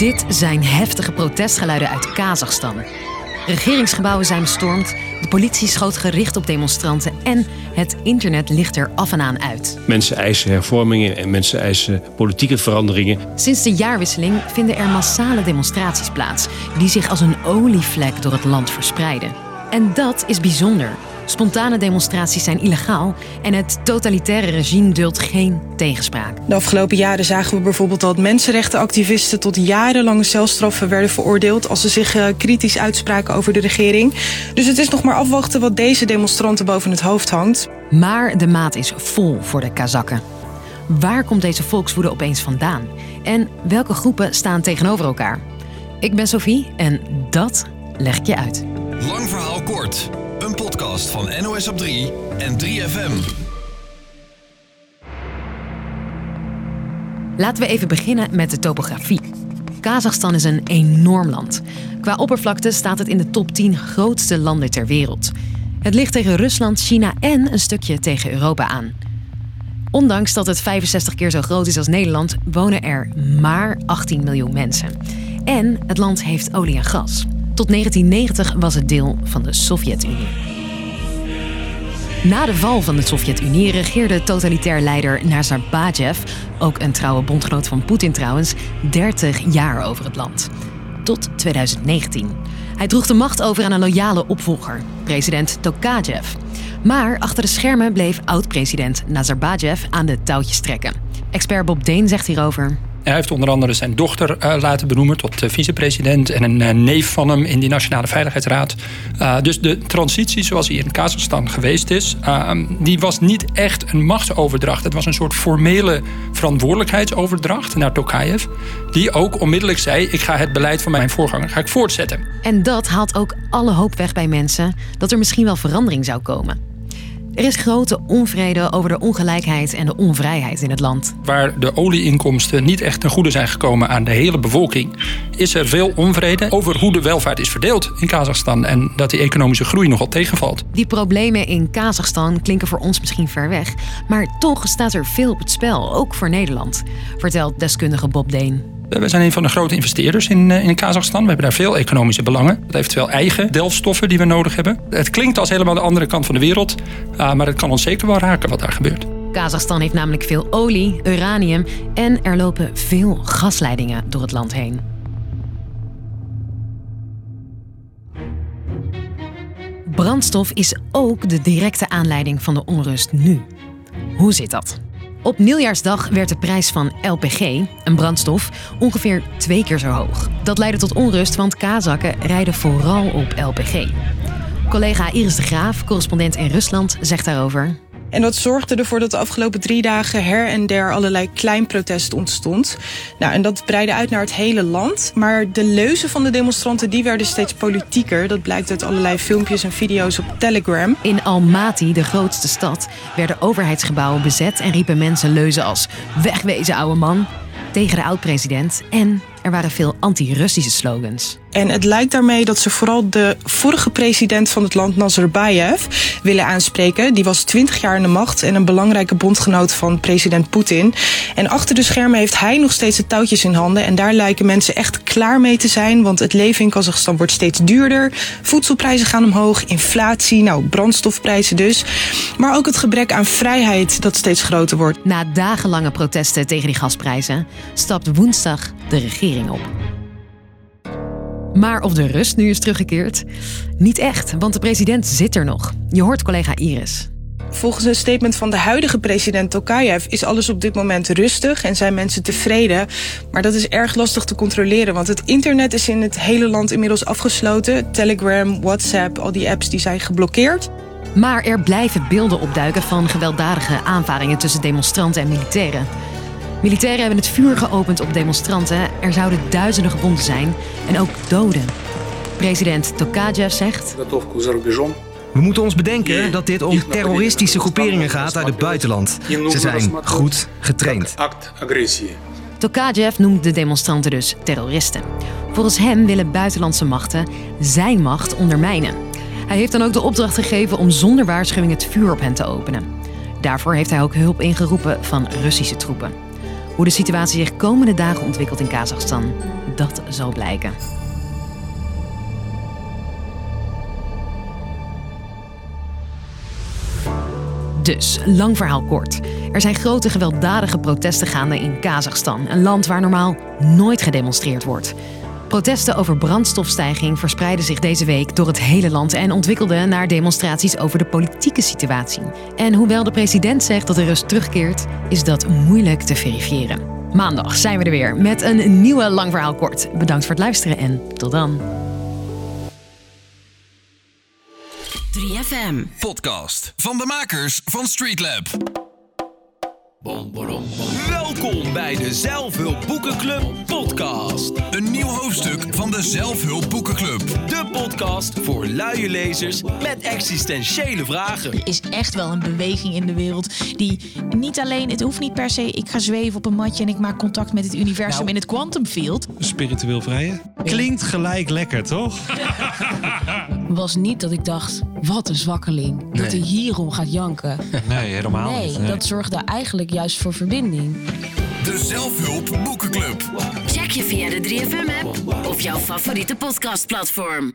Dit zijn heftige protestgeluiden uit Kazachstan. Regeringsgebouwen zijn bestormd, de politie schoot gericht op demonstranten en het internet ligt er af en aan uit. Mensen eisen hervormingen en mensen eisen politieke veranderingen. Sinds de jaarwisseling vinden er massale demonstraties plaats die zich als een olievlek door het land verspreiden. En dat is bijzonder. Spontane demonstraties zijn illegaal en het totalitaire regime duldt geen tegenspraak. De afgelopen jaren zagen we bijvoorbeeld dat mensenrechtenactivisten tot jarenlange celstraffen werden veroordeeld als ze zich eh, kritisch uitspraken over de regering. Dus het is nog maar afwachten wat deze demonstranten boven het hoofd hangt. Maar de maat is vol voor de Kazakken. Waar komt deze volkswoede opeens vandaan? En welke groepen staan tegenover elkaar? Ik ben Sophie en dat leg ik je uit. Lang verhaal kort. Een podcast van NOS op 3 en 3FM. Laten we even beginnen met de topografie. Kazachstan is een enorm land. Qua oppervlakte staat het in de top 10 grootste landen ter wereld. Het ligt tegen Rusland, China en een stukje tegen Europa aan. Ondanks dat het 65 keer zo groot is als Nederland, wonen er maar 18 miljoen mensen. En het land heeft olie en gas. Tot 1990 was het deel van de Sovjet-Unie. Na de val van de Sovjet-Unie regeerde totalitair leider Nazarbayev, ook een trouwe bondgenoot van Poetin trouwens, 30 jaar over het land. Tot 2019. Hij droeg de macht over aan een loyale opvolger, president Tokayev. Maar achter de schermen bleef oud-president Nazarbayev aan de touwtjes trekken. Expert Bob Deen zegt hierover. Hij heeft onder andere zijn dochter uh, laten benoemen tot uh, vicepresident en een uh, neef van hem in die Nationale Veiligheidsraad. dus de transitie zoals hij in Kazachstan geweest is, die was niet echt een machtsoverdracht. Het was een soort formele verantwoordelijkheidsoverdracht naar Tokayev. Die ook onmiddellijk zei, ik ga het beleid van mijn voorganger ga ik voortzetten. En dat haalt ook alle hoop weg bij mensen dat er misschien wel verandering zou komen. Er is grote onvrede over de ongelijkheid en de onvrijheid in het land. Waar de olieinkomsten niet echt ten goede zijn gekomen aan de hele bevolking, is er veel onvrede over hoe de welvaart is verdeeld in Kazachstan en dat die economische groei nogal tegenvalt. Die problemen in Kazachstan klinken voor ons misschien ver weg, maar toch staat er veel op het spel, ook voor Nederland, vertelt deskundige Bob Deen. We zijn een van de grote investeerders in, in Kazachstan. We hebben daar veel economische belangen. Dat heeft eigen delfstoffen die we nodig hebben. Het klinkt als helemaal de andere kant van de wereld. Uh, maar het kan ons zeker wel raken wat daar gebeurt. Kazachstan heeft namelijk veel olie, uranium en er lopen veel gasleidingen door het land heen. Brandstof is ook de directe aanleiding van de onrust nu. Hoe zit dat? Op nieuwjaarsdag werd de prijs van LPG, een brandstof, ongeveer twee keer zo hoog. Dat leidde tot onrust, want Kazakken rijden vooral op LPG. Collega Iris de Graaf, correspondent in Rusland, zegt daarover. En dat zorgde ervoor dat de afgelopen drie dagen her en der allerlei klein protest ontstond. Nou, en dat breidde uit naar het hele land. Maar de leuzen van de demonstranten die werden steeds politieker. Dat blijkt uit allerlei filmpjes en video's op Telegram. In Almaty, de grootste stad, werden overheidsgebouwen bezet en riepen mensen leuzen als wegwezen ouwe man tegen de oud-president en er waren veel anti-Russische slogans. En het lijkt daarmee dat ze vooral de vorige president van het land, Nazarbayev, willen aanspreken. Die was twintig jaar in de macht en een belangrijke bondgenoot van president Poetin. En achter de schermen heeft hij nog steeds de touwtjes in handen. En daar lijken mensen echt klaar mee te zijn. Want het leven in Kazachstan wordt steeds duurder. Voedselprijzen gaan omhoog, inflatie, nou brandstofprijzen dus. Maar ook het gebrek aan vrijheid dat steeds groter wordt. Na dagenlange protesten tegen die gasprijzen stapt woensdag de regering op. Maar of de rust nu is teruggekeerd? Niet echt, want de president zit er nog. Je hoort collega Iris. Volgens een statement van de huidige president Tokayev is alles op dit moment rustig en zijn mensen tevreden. Maar dat is erg lastig te controleren, want het internet is in het hele land inmiddels afgesloten. Telegram, WhatsApp, al die apps die zijn geblokkeerd. Maar er blijven beelden opduiken van gewelddadige aanvaringen tussen demonstranten en militairen. Militairen hebben het vuur geopend op demonstranten. Er zouden duizenden gewonden zijn en ook doden. President Tokayev zegt... We moeten ons bedenken dat dit om terroristische groeperingen gaat uit het buitenland. Ze zijn goed getraind. Tokayev noemt de demonstranten dus terroristen. Volgens hem willen buitenlandse machten zijn macht ondermijnen. Hij heeft dan ook de opdracht gegeven om zonder waarschuwing het vuur op hen te openen. Daarvoor heeft hij ook hulp ingeroepen van Russische troepen. Hoe de situatie zich komende dagen ontwikkelt in Kazachstan, dat zal blijken. Dus, lang verhaal kort. Er zijn grote gewelddadige protesten gaande in Kazachstan, een land waar normaal nooit gedemonstreerd wordt. Protesten over brandstofstijging verspreidden zich deze week door het hele land en ontwikkelden naar demonstraties over de politieke situatie. En hoewel de president zegt dat de rust terugkeert, is dat moeilijk te verifiëren. Maandag zijn we er weer met een nieuwe lang verhaal kort. Bedankt voor het luisteren en tot dan. 3FM podcast van de makers van Streetlab. Welkom bij de Zelfhulp Boekenclub podcast. Een nieuw hoofdstuk van de Zelfhulp Boekenclub. De podcast voor luie lezers met existentiële vragen. Er is echt wel een beweging in de wereld die niet alleen, het hoeft niet per se, ik ga zweven op een matje en ik maak contact met het universum Nou. in het quantum field. Spiritueel vrije? Klinkt gelijk lekker, toch? was niet dat ik dacht, wat een zwakkeling. Dat hij hierom gaat janken. Nee, helemaal Nee, niet. dat zorgde eigenlijk juist voor verbinding. De Zelfhulp Boekenclub. Check je via de 3FM-app of jouw favoriete podcastplatform.